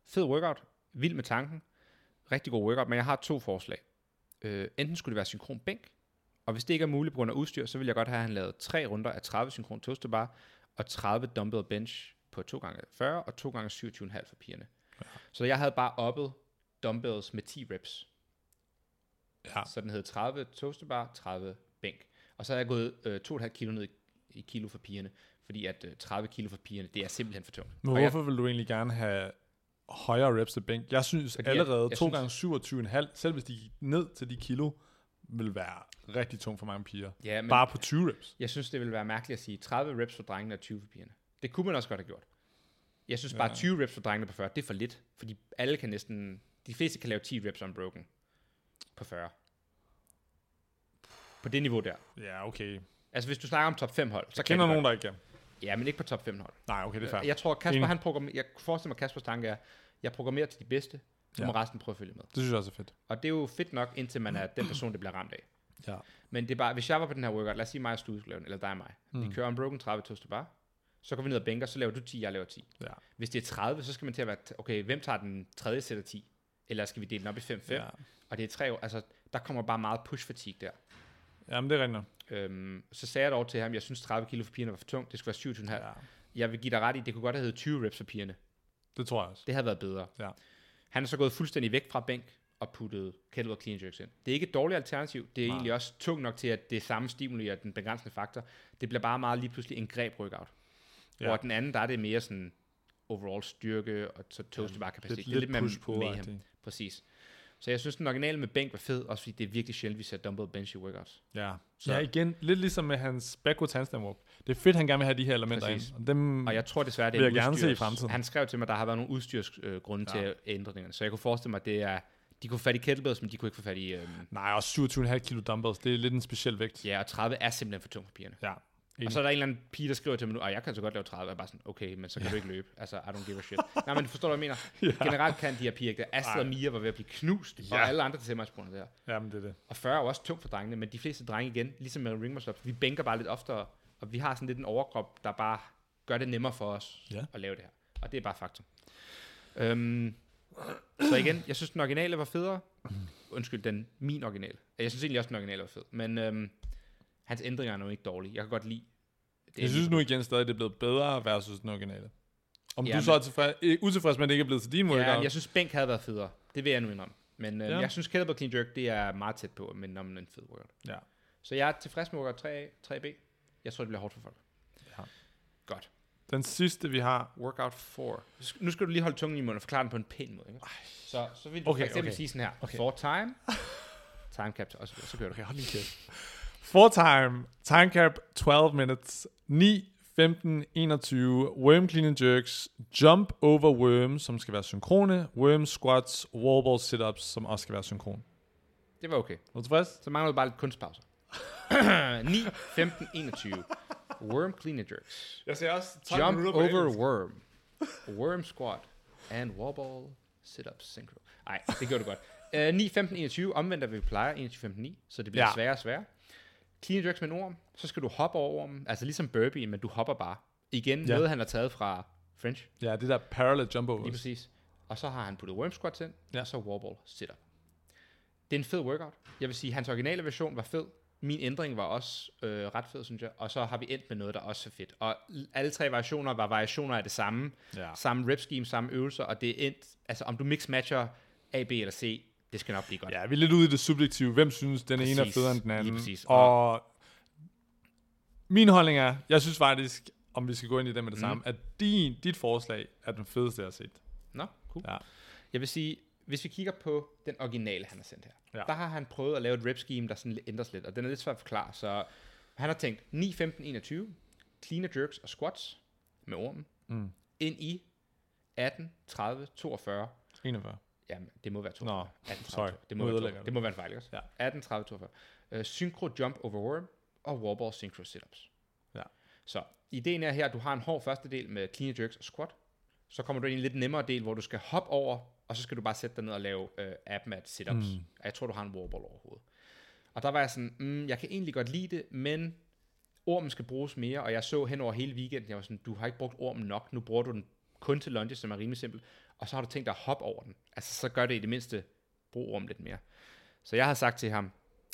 fed workout, vild med tanken, rigtig god workout, men jeg har to forslag. Øh, enten skulle det være synkron bænk, og hvis det ikke er muligt på grund af udstyr, så vil jeg godt have, at han lavede tre runder af 30 synkron toast to bar, og 30 dumbbell bench på 2 gange 40 og 2 gange 27,5 for pigerne. Ja. Så jeg havde bare oppet dumbbells med 10 reps. Ja. Så den hed 30 toast to bar, 30 bænk. Og så er jeg gået øh, 2,5 kilo ned i, kilo for pigerne, fordi at øh, 30 kilo for pigerne, det er simpelthen for tungt. Men Og jeg- hvorfor vil du egentlig gerne have højere reps til bænk. Jeg synes Fordi Fordi jeg- allerede jeg 2 synes- gange 27,5, selv hvis de gik ned til de kilo, vil være rigtig tungt for mange piger. Ja, men Bare på 20 reps. jeg synes, det ville være mærkeligt at sige 30 reps for drengene og 20 for pigerne. Det kunne man også godt have gjort. Jeg synes bare, Ja. 20 reps for drengene på 40, det er for lidt. Fordi alle kan næsten... De fleste kan lave 10 reps unbroken på 40. På det niveau der. Ja, okay. Altså, hvis du snakker om top 5 hold, så Jeg kender nogen, der ikke kan. Ja, men ikke på top 5 hold. Nej, okay, det er fair. Jeg tror, Kasper, han programmerer... Jeg forestiller mig, Kaspers tanke er, jeg programmerer til de bedste, så Ja. må resten prøve at følge med. Det synes jeg også er fedt. Og det er jo fedt nok, indtil man er den person, det bliver ramt af. Ja. Men det er bare, hvis jeg var på den her workout, lad os sige mig og Stue skulle lave den, eller dig og mig. Mm. Vi kører unbroken 30 toast to bar, så går vi ned og bænker, så laver du 10, jeg laver 10. Ja. Hvis det er 30, så skal man til at være, okay, hvem tager den tredje sæt af 10? Eller skal vi dele den op i 5-5? Ja. Og det er tre år, altså der kommer bare meget push fatigue der. Jamen, det er rigtigt. Øhm, så sagde jeg dog til ham, jeg synes 30 kilo for pigerne var for tungt, det skulle være 27,5. Ja. Ja. Jeg vil give dig ret i, det kunne godt have heddet 20 reps for pigerne. Det tror jeg også. Det havde været bedre. Ja. Han er så gået fuldstændig væk fra bænk og puttet kettlebell clean jerks ind. Det er ikke et dårligt alternativ. Det er Nej. egentlig også tungt nok til, at det er samme stimuli og den begrænsende faktor. Det bliver bare meget lige pludselig en greb workout. Ja. Ja. Hvor den anden, der er det mere sådan overall styrke og så toast bare kapacitet. Lidt, lidt mere push på. mayhem. agtigt. Præcis. Så jeg synes, den originale med bænk var fed, også fordi det er virkelig sjældent, vi ser dumbbell bench i workouts. Ja. Så- ja, igen, lidt ligesom med hans backwards handstand walk. Det er fedt, han gerne vil have de her elementer Præcis. ind. Og dem, Og jeg tror desværre, det Vil er jeg gerne se i udstyrs- fremtiden. Han skrev til mig, at der har været nogle udstyrsgrunde øh, grunde Ja. til ændringerne. Så jeg kunne forestille mig, at det er, de kunne få fat i kettlebells, men de kunne ikke få fat i... Øhm, nej, også 27,5 kilo dumbbells. Det er lidt en speciel vægt. ja, og 30 er simpelthen for tungt for pigerne. Ja. Og så er der en eller anden pige, der skriver til mig nu, at jeg kan så godt lave 30. Jeg er bare sådan, okay, men så kan ja. du ikke løbe. Altså, I don't give a shit. Nej, men du forstår, hvad jeg mener. ja. Generelt kan de her piger ikke. Astrid Ej. og Mia var ved at blive knust, ja. Ja. og alle andre til semispunkter der. Jamen, det er det. Og 40 er også tungt for drengene, men de fleste drenge igen, ligesom med ring muscle ups, vi bænker bare lidt oftere, og vi har sådan lidt en overkrop, der bare gør det nemmere for os Ja. at lave det her. Og det er bare faktum. Øhm, så igen, jeg synes, den originale var federe. Undskyld, den min original. Jeg synes egentlig også, den originale var fed. Men øhm, hans ændringer er nu ikke dårlige. Jeg kan godt lide det. Jeg synes nu igen stadig, det er blevet bedre versus den originale. Om Ja, du så er tilfreds, utilfreds med, at det ikke er blevet til din workout. Ja, jeg synes, bænk havde været federe. Det vil jeg nu indrømme. Men øhm, Ja. jeg synes, kettlebell clean jerk, det er meget tæt på, men om en fed workout. Ja. Så jeg er tilfreds med workout 3A, 3B. Jeg tror, det bliver hårdt for folk. Ja. Godt. Den sidste, vi har, Workout 4. Nu skal du lige holde tungen i munden og forklare den på en pæn måde. Ikke? Så, så vil du Okay, for eksempel okay. sige sådan her. Okay. For time. time capture. Og så, så kører du. Okay, hold lige kæft. Four time, time cap 12 minutes, 9, 15, 21, worm clean and jerks, jump over worm, som skal være synkrone, worm squats, wall ball sit-ups, som også skal være synkron. Det var okay. Er du tilfreds? Så mangler du bare lidt kunstpauser. 9, 15, 21. Worm clean and jerks. Jeg ser også Jump over worm. Worm squat. And wobble sit-ups synchro. Nej, det gjorde du godt. Uh, 9, 15, 21. Omvendt hvad vi plejer. 21, 15, 9. Så det bliver. Ja. sværere og sværere. Clean jerks med en orm. Så skal du hoppe over ormen. Altså ligesom burpee, men du hopper bare. Igen, ja. Noget han har taget fra French. Ja, det der parallel jump Lige præcis. Og så har han puttet worm squats ind, ja. Og så wobble sit-up. Det er en fed workout. Jeg vil sige, hans originale version var fed. Min ændring var også øh, ret fed, synes jeg. Og så har vi endt med noget, der også er fedt. Og alle tre variationer var variationer af det samme. Ja. Samme rep scheme, samme øvelser, og det er endt... Altså, om du mix-matcher A, B eller C, det skal nok blive godt. Ja, vi er lidt ude i det subjektive. Hvem synes, den ene er Præcis. federe end den anden? præcis. Og min holdning er, jeg synes faktisk, om vi skal gå ind i det med det Mm. samme, at din, dit forslag er den fedeste, jeg har set. Nå, cool. Ja. Jeg vil sige, hvis vi kigger på den originale, han har sendt her, ja. Der har han prøvet at lave et rep scheme, der sådan ændres lidt, og den er lidt svært at forklare. Så han har tænkt 9, 15, 21, clean and jerks og squats med ormen, Mm. ind i 18, 30, 42. 41. Jamen, det må være 42. Nå, 18, 30, sorry. Det må, være, ødelægger 42. du. det må være en fejl, ikke også? Ja. 18, 30, 42. Uh, synchro jump over worm og warball synchro sit-ups. Ja. Så ideen er her, at du har en hård første del med clean and jerks og squat. Så kommer du ind i en lidt nemmere del, hvor du skal hoppe over, og så skal du bare sætte dig ned og lave uh, ab mat sit-ups. Mm. Og jeg tror, du har en warball overhovedet. Og der var jeg sådan, mm, jeg kan egentlig godt lide det, men ormen skal bruges mere, og jeg så hen over hele weekenden, jeg var sådan, du har ikke brugt ormen nok, nu bruger du den kun til lunges, som er rimelig simpel, og så har du tænkt dig at hoppe over den. Altså, så gør det i det mindste, brug ormen lidt mere. Så jeg har sagt til ham,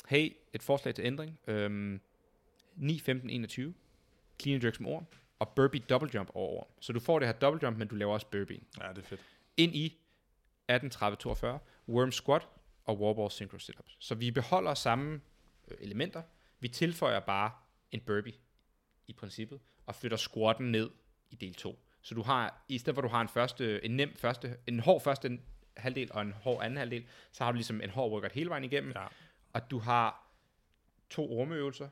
hey, et forslag til ændring, øhm, 9, 15, 21, clean and jerks med orm, og burpee double jump over orm. Så du får det her double jump, men du laver også burpee. Ja, det er fedt. Ind i 18, 30, 42, worm squat og warball synchro sit-ups. Så vi beholder samme øh, elementer, vi tilføjer bare en burpee i princippet, og flytter squatten ned i del 2. Så du har, i stedet for at du har en, første, en nem første, en hård første halvdel og en hård anden halvdel, så har du ligesom en hård workout hele vejen igennem, Ja. og du har to ormeøvelser,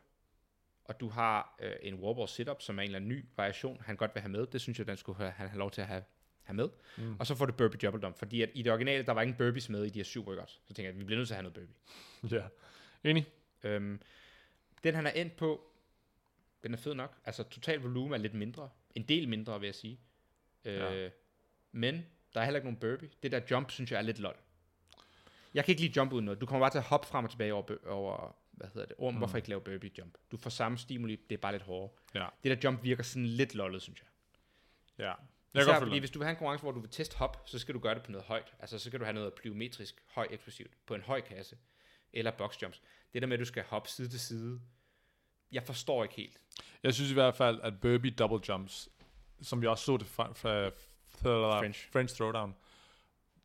og du har øh, en warball sit-up, som er en eller anden ny variation, han godt vil have med. Det synes jeg, den skulle have, han have lov til at have, have med. Mm. Og så får du burpee double dump, fordi at i det originale, der var ingen burpees med i de her syv workouts. Så tænker jeg, at vi bliver nødt til at have noget burpee. Ja. Enig? Øhm, den han er endt på, den er fed nok. Altså total volumen er lidt mindre. En del mindre, vil jeg sige. Øh, Ja. Men der er heller ikke nogen burpee. Det der jump, synes jeg er lidt lol. Jeg kan ikke lide jump uden noget. Du kommer bare til at hoppe frem og tilbage over, over hvad hedder det, orm, mm. hvorfor ikke lave burpee jump? Du får samme stimuli, det er bare lidt hårdere. Ja. Det der jump virker sådan lidt lollet, synes jeg. Ja. Jeg Især, fordi hvis du vil have en konkurrence, hvor du vil teste hop, så skal du gøre det på noget højt. Altså, så skal du have noget plyometrisk, høj eksplosivt, på en høj kasse, eller box jumps. Det der med, at du skal hoppe side til side, jeg forstår ikke helt. Jeg synes i hvert fald, at Burpee double jumps, som vi også så det fra, fra, fra French. French throwdown,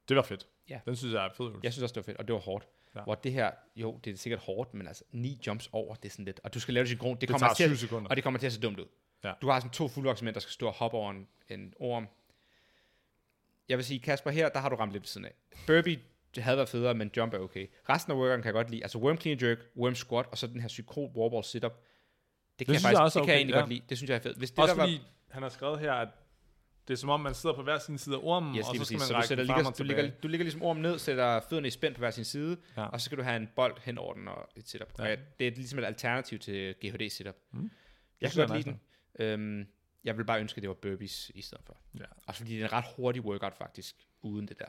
det var fedt. Ja. Den synes jeg er fed. Jeg synes også, det var fedt, og det var hårdt. Ja. Hvor det her, jo, det er sikkert hårdt, men altså, ni jumps over, det er sådan lidt, og du skal lave det synkron, det, Det kommer tager til, 7 at- sekunder. og det kommer til at se dumt ud. Ja. Du har sådan to fuldvoksne der skal stå og hoppe over en, en orm. Jeg vil sige, Kasper, her, der har du ramt lidt ved siden af. Burpee det havde været federe, men jump er okay. Resten af workeren kan jeg godt lide. Altså worm clean jerk, worm squat, og så den her synkron warball sit-up. Det kan, synes jeg, jeg faktisk, også det er kan jeg okay, egentlig ja. godt lide. Det synes jeg er fedt. Hvis det Også der fordi, han har skrevet her, at det er som om, man sidder på hver sin side af ormen, var, yes, og så skal man så du, række frem ligger, du, ligger, du ligger ligesom ormen ned, sætter fødderne i spænd på hver sin side, Ja. ja. og så skal du have en bold hen over den og et sit-up. Ja. Ja. Og ja, det er ligesom et alternativ til GHD sit-up. Mm. Jeg synes kan jeg godt lide den. Øhm, jeg vil bare ønske, at det var burpees i stedet for. Ja. Også fordi det er en ret hurtig workout faktisk, uden det der.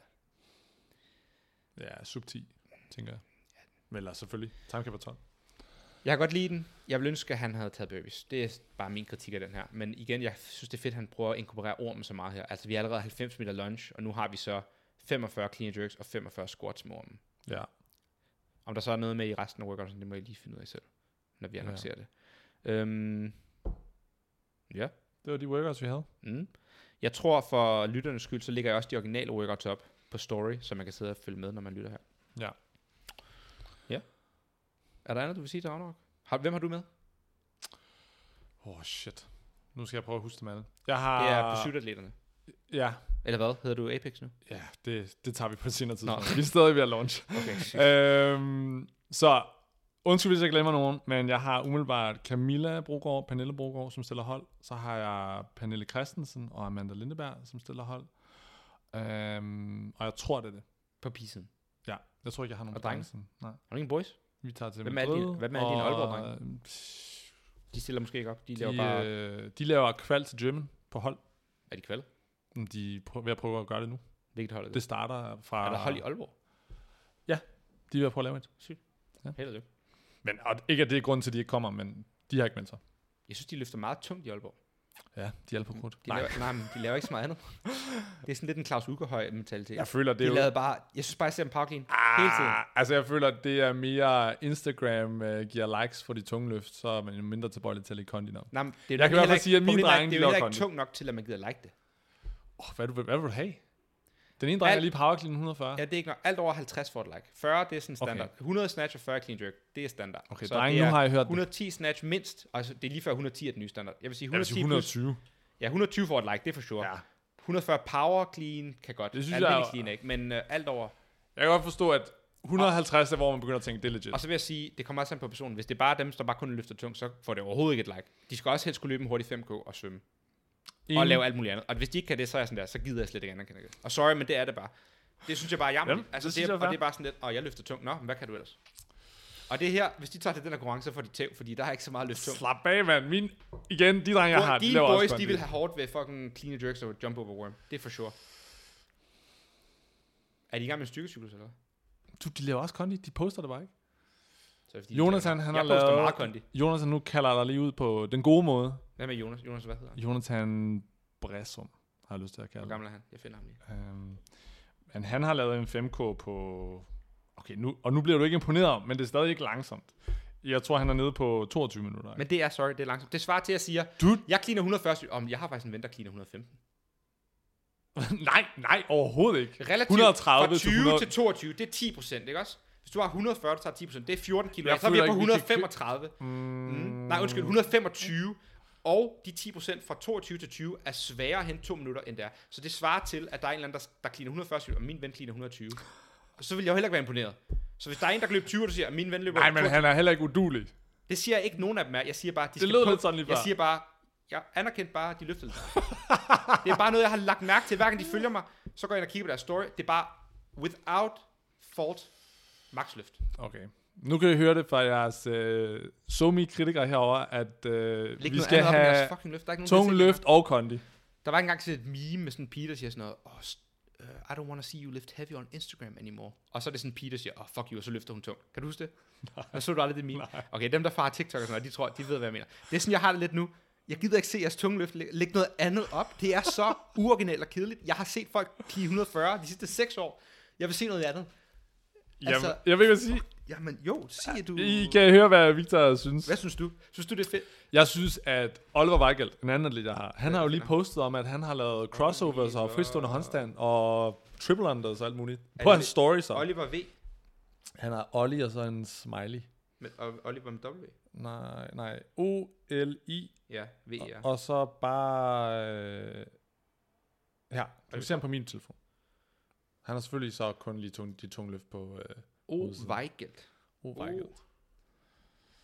Ja, sub 10, tænker jeg. Eller selvfølgelig, timecap 12. Jeg kan godt lide den. Jeg vil ønske, at han havde taget burpees. Det er bare min kritik af den her. Men igen, jeg synes, det er fedt, at han prøver at inkorporere ormen så meget her. Altså, vi er allerede 90 meter lunge, og nu har vi så 45 clean jerks og 45 squats med ormen. Ja. Om der så er noget med i resten af workouten, det må jeg lige finde ud af selv, når vi annoncerer det. Øhm, ja. Det var de workouts, vi havde. Mm. Jeg tror for lytternes skyld, så ligger jeg også de originale workouts op på story, så man kan sidde og følge med, når man lytter her. Ja. Ja. Er der andet, du vil sige til Ragnarok? Har, hvem har du med? Oh, shit. Nu skal jeg prøve at huske dem alle. Jeg har... Det er pursuit-atleterne. Ja, Eller hvad? Hedder du Apex nu? ja det, det tager vi på et senere Nå. tidspunkt. Vi er stadig ved at launch. Okay, øhm, så, undskyld hvis jeg glemmer nogen, men jeg har umiddelbart Camilla Brogaard, Pernille Brogaard, som stiller hold. Så har jeg Pernille Christensen og Amanda Lindeberg, som stiller hold. Øhm, og jeg tror, det er det. På pisen. Ja, jeg tror ikke, jeg har nogen Og drenge. Nej, Har du ingen boys? Vi tager til Hvem er Madrid, dine- hvem er dine og, Aalborg-drenge? De stiller måske ikke op. De, De, laver bare... øh, de laver kval til German på hold. Er de kval? De er ved at prøve at gøre det nu. Hvilket hold er det? Det starter fra... Er der hold i Aalborg? De er ved at prøve at lave et. Held og lykke. Men og ikke at det er grunden til, at de ikke kommer, men de har ikke meldt sig. Jeg synes, de løfter meget tungt i Aalborg. Ja, de er på krudt. De laver, nej, men de laver ikke så meget andet. Det er sådan lidt en Claus Ugerhøj mentalitet. Jeg føler, det de er jo... lavede bare... Jeg synes bare, jeg ser dem power clean hele tiden. Ah, altså, jeg føler, at det er mere Instagram uh, giver likes for de tunge løft, så er man jo mindre tilbøjelig til at lægge kondi op. Nej, men det er Jeg kan i hvert fald sige, at mine problemet er, drenge, Det de er jo ikke tungt nok til, at man gider like det. Oh, hvad, du, hvad vil du have? Den ene dreng er lige power clean 140. Ja, det er ikke nok. Alt over 50 får et like. 40, det er sådan standard. Okay. 100 snatch og 40 clean jerk, det er standard. Okay, Så drenge, det nu har jeg hørt det. 110 snatch mindst. Altså, det er lige før 110 er den nye standard. Jeg vil sige Jeg vil 110 sige plus 120. Ja, 120 får et like, det er for sure. Ja. 140 power clean kan godt. Det synes Almindelig jeg er- clean ikke, men uh, alt over. Jeg kan godt forstå, at 150 er, hvor man begynder at tænke, det er legit. Og så vil jeg sige, det kommer også an på personen. Hvis det er bare dem, der bare kun løfter tungt, så får det overhovedet ikke et like. De skal også helst kunne løbe en hurtig 5K og svømme. Og Enig. lave alt muligt andet. Og hvis de ikke kan det, så er jeg sådan der, så gider jeg slet ikke anerkende det. Og sorry, men det er det bare. Det synes jeg bare er jammer. Jamen, altså, det det, er, og det er bare sådan lidt, og jeg løfter tungt. Nå, men hvad kan du ellers? Og det her, hvis de tager til den her konkurrence, så får de tæv, fordi der er ikke så meget løft tungt. Slap af, mand. Min, igen, de drenge, jeg har, de laver boys, de vil have hårdt ved fucking clean jerks og jump over worm. Det er for sure. Er de i gang med en styrkecyklus, eller? Du, de laver også kondi. De poster det bare ikke. Så fordi, Jonathan, tager- han jeg har lavet... meget kondi. Jonathan, nu kalder dig lige ud på den gode måde. Hvad med Jonas? Jonas, hvad hedder han? Jonathan Bressum, har jeg lyst til at kalde Hvor gammel er han? Jeg finder ham lige. Øhm, men han har lavet en 5K på... Okay, nu, og nu bliver du ikke imponeret om, men det er stadig ikke langsomt. Jeg tror, han er nede på 22 minutter. Ikke? Men det er, sorry, det er langsomt. Det svarer til, at jeg siger, Dude. jeg cleaner 140, om jeg har faktisk en ven, der cleaner 115. nej, nej, overhovedet ikke. Relativt 130 fra til 20 100. til 22, det er 10 procent, ikke også? Hvis du har 140, du tager 10 procent, det er 14 kilo. Jeg Så er vi på ikke, vi kan 135. Mm, Mm. Nej, undskyld, 125. Og de 10% fra 22 til 20 er sværere at hente to minutter, end det er. Så det svarer til, at der er en eller anden, der, der cleaner 140 og min ven cleaner 120. Og så vil jeg jo heller ikke være imponeret. Så hvis der er en, der kan løbe 20, og du siger, at min ven løber Nej, men 22, han er heller ikke udulig. det siger jeg ikke nogen af dem er. Jeg siger bare, de skal lød lidt sådan lige Jeg før. siger bare, jeg anerkendte bare, at de løftede det. det er bare noget, jeg har lagt mærke til. Hver gang de følger mig, så går jeg ind og kigger på deres story. Det er bare, without fault, max løft. Okay. Nu kan I høre det fra jeres øh, somi-kritikere herover at øh, Læg vi skal op have fucking løft. Der er ikke nogen, tung løft og kondi. Der var engang sådan et meme med sådan Peter, der siger sådan noget, oh, uh, I don't want to see you lift heavy on Instagram anymore. Og så er det sådan Peter, der siger, oh fuck you, og så løfter hun tungt. Kan du huske det? Og så du aldrig det meme? Okay, dem der farer TikTok og sådan noget, de tror, de ved, hvad jeg mener. Det er sådan, jeg har det lidt nu. Jeg gider ikke se jeres tungeløft. Læg noget andet op. Det er så uoriginalt og kedeligt. Jeg har set folk klige 140 de sidste 6 år. Jeg vil se noget andet. Jamen, Altså- jeg vil ikke sige, Jamen jo, sig at du... I kan høre, hvad Victor synes. Hvad synes du? Synes du, det er fedt? Jeg synes, at Oliver Weigelt, en anden atlet, jeg har, han Ja, har jo lige postet om, at han har lavet crossovers og fristående håndstand og triple unders og alt muligt. På det hans story så. Oliver V. Han har Ollie og så en smiley. Med, og Oliver med W. Nej, nej. O-L-I. Ja, V, Og, ja. og så bare... Øh, her, kan du se ham på min telefon. Han har selvfølgelig så kun lige tung, de tunge løft på øh, O. Weigelt. O. Weigelt.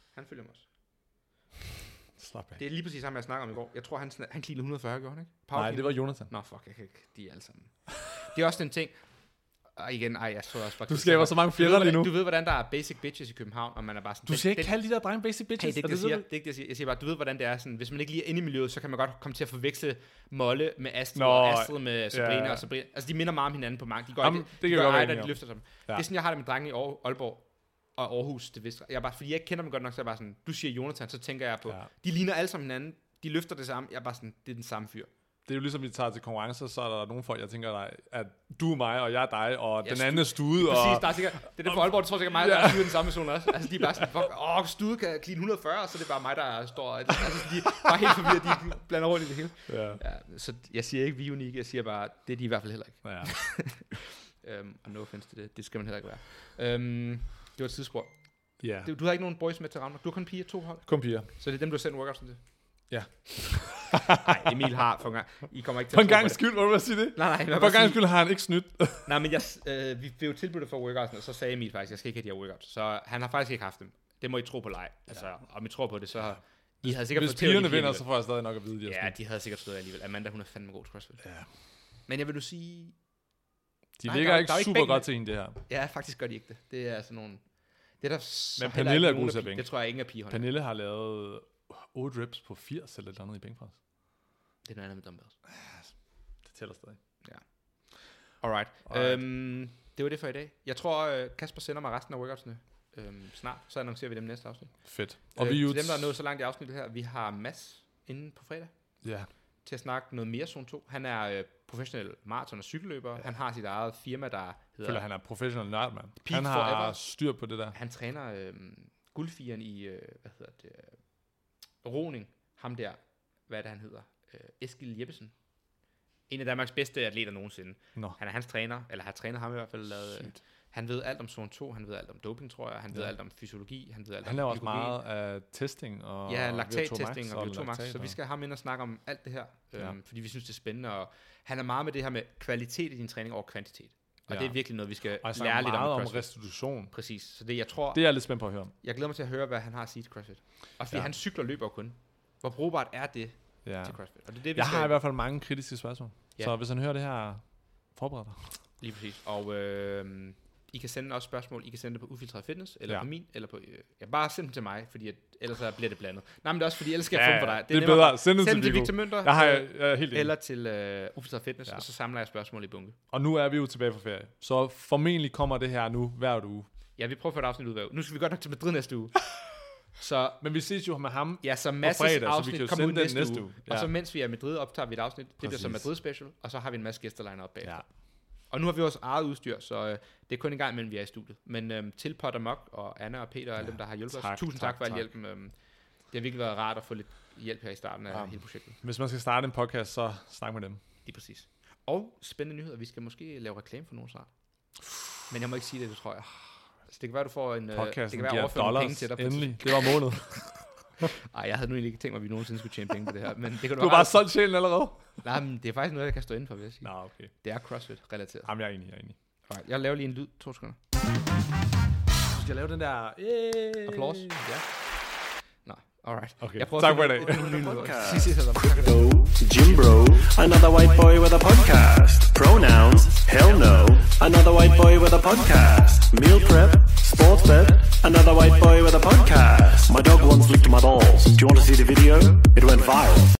Han følger mig også. Slap af. Det er lige præcis ham, jeg snakker om i går. Jeg tror, han, han cleanede 140, gjorde han ikke? Nej, det var Jonathan. Nå, fuck, jeg kan ikke. De er alle sammen. det er også den ting. Og igen, ej, jeg tror også bare... Du skaber så mange fjender lige nu. du ved, hvordan der er basic bitches i København, og man er bare sådan... Du skal ikke kalde de der drenge basic Hey, bitches. det er det, jeg siger. Det er ikke det, jeg siger. Jeg siger bare, du ved, hvordan det er sådan, hvis man ikke lige er inde i miljøet, så kan man godt komme til at forveksle Molle med Astrid, Nå, og Astrid med Sabrina, ja. og Sabrina. Altså, de minder meget om hinanden på mange. De går Jamen, det de kan gør ej, de løfter sig. Ja. Det er sådan, jeg har det med drenge i Aalborg og Aarhus, det vidste jeg. er bare, fordi jeg ikke kender dem godt nok, så jeg bare sådan, du siger Jonathan, så tænker jeg på, Ja. de ligner alle sammen hinanden, de løfter det samme, jeg er bare sådan, det er den samme fyr. Det er jo ligesom, vi tager til konkurrencer, så er der nogle folk, jeg tænker, dig, at du er mig, og jeg er dig, og Ja, den anden er stude, og... Præcis, der er sikkert, det er det for Aalborg, det tror sikkert mig, der Ja. er den samme person også. Altså, de er bare sådan, fuck, åh, Stude kan clean 140, så det er bare mig, der står, altså, de er bare helt forvirret, de blander rundt i det hele. Ja. Ja, så jeg siger ikke, vi er unikke, jeg siger bare, det er de i hvert fald heller ikke. ja. Øhm, og no offense til det, det skal man heller ikke være. Øhm, det var et tidsspor. ja. Du, du har ikke nogen boys med til Ravner. Du har kun piger, to hold. Kom piger. Så det er dem, du har sendt workouts til? Ja. Nej, Emil har for en gang. I kommer ikke til For en gang skyld, må du sige det? Nej nej, For en gang skyld har han ikke snydt. nej, men jeg, øh, vi blev tilbudt for workouts, og så sagde Emil faktisk, jeg skal ikke have de her workouts. Så han har faktisk ikke haft dem. Det må I tro på leg. Altså, om I tror på det, så... I havde sikkert Hvis pigerne de vinder, så får jeg stadig nok at vide, de har Ja, de havde sikkert stået alligevel. Amanda, hun er fandme god til CrossFit. Ja. Men jeg vil du sige... De Nej, ligger der er- ikke der er ikke super bænk godt til en, det her. Ja, faktisk gør de ikke det. Det er altså nogle... Det er der så Men Pernille ikke er god til at bænke. Det tror jeg ingen af pigerne. Pernille har lavet 8 reps på 80 eller et eller andet i bænkpres. Det er noget andet med dumbbells. Det tæller stadig. Alright. Alright. Øhm, det var det for i dag. Jeg tror, øh, Kasper sender mig resten af workoutsene øhm, snart. Så annoncerer vi dem næste afsnit. Fedt. Og øh, vi jo... til dem, der er nået så langt i afsnittet her, vi har Mads inde på fredag Ja, til at snakke noget mere zone 2. Han er øh, professionel maraton- og cykelløber. Ja. Han har sit eget firma, der hedder... føler han er professionel nørd, mand. Han har forever. styr på det der. Han træner øh, guldfieren i, øh, hvad hedder det, øh, roning. Ham der, hvad er det, han hedder? Øh, Eskil Jeppesen. En af Danmarks bedste atleter nogensinde. Nå. Han er hans træner, eller har trænet ham i hvert fald. Lavet, øh, han ved alt om zone 2, han ved alt om doping, tror jeg. Han ved Ja. alt om fysiologi, han ved alt Han om laver også meget af testing og Ja, VO2 laktattesting og VO2 max, laktat så vi skal have ham ind og snakke om alt det her, Ja. øhm, fordi vi synes, det er spændende, og han er meget med det her med kvalitet i din træning over kvantitet. Og Ja. det er virkelig noget, vi skal Og lære lidt om, om restitution. Præcis, så det jeg tror, Det er jeg lidt spændt på at høre om. jeg glæder mig til at høre, hvad han har at sige til CrossFit. Og fordi Ja. han cykler og løber kun. Hvor brugbart er det Ja. til CrossFit? Og det er det, vi Jeg skal har i hvert fald mange kritiske spørgsmål. Ja. Så hvis han hører det her, forbered dig. lige præcis. Og øh, I kan sende også spørgsmål. I kan sende det på Ufiltreret Fitness, eller Ja. ja. på min, eller på... Øh, ja, bare send dem til mig, fordi at, ellers så bliver det blandet. Nej, men det er også fordi, ellers skal jeg Ja, dem for dig. det er nemmere bedre. Send Send til Viggo. Victor Mønter, Jeg har øh, jeg er helt eller til øh, Ufiltreret Fitness, Ja. ja. og så samler jeg spørgsmål i bunke. Og nu er vi jo tilbage fra ferie. Så formentlig kommer det her nu hver uge. Ja, vi prøver at få et afsnit ud hver uge. Nu skal vi godt nok til Madrid næste uge. så Men vi ses jo med ham. ja, så fredag, masses så vi afsnit kan jo kommer ud næste, næste uge. uge. Og Ja. så mens vi er i Madrid, optager vi et afsnit. Det bliver så Præcis. Madrid special, og så har vi en masse gæster line op bag. Ja. Og nu har vi også eget udstyr, så øh, det er kun en gang imellem, vi er i studiet. Men øh, til Potter Mok og Anna og Peter og alle Ja, dem, der har hjulpet tak, os. Tusind tak, tak, for al hjælpen. Øh, det har virkelig været rart at få lidt hjælp her i starten af Ja. hele projektet. Hvis man skal starte en podcast, så snak med dem. Lige præcis. Og spændende nyheder. Vi skal måske lave reklame for nogen snart. Men jeg må ikke sige det, det tror jeg. Så det kan være, du får en... øh, det Podcasten kan være, giver dollars. penge til dig. Endelig. Det var målet. Ej, jeg havde nu egentlig ikke tænkt mig, at vi nogensinde skulle tjene penge på det her. Men det kan Du har bare solgt sjælen allerede? Nej, men det er faktisk noget, jeg kan stå inden for, vil jeg sige. Nå, okay. Det er CrossFit-relateret. Jamen, jeg er enig, jeg er enig. Alright, jeg laver lige en lyd. To sekunder. Du skal lave den der... Yay. Applaus. Ja. Nå, alright. Okay, Jeg prøver tak at for i dag. Crypto, Jim Bro, another white boy with a podcast. Pronouns, hell no, another white boy with a podcast. Meal prep, sports bet, another white boy with a podcast. My dog once licked my balls. Do you want to see the video? It went viral.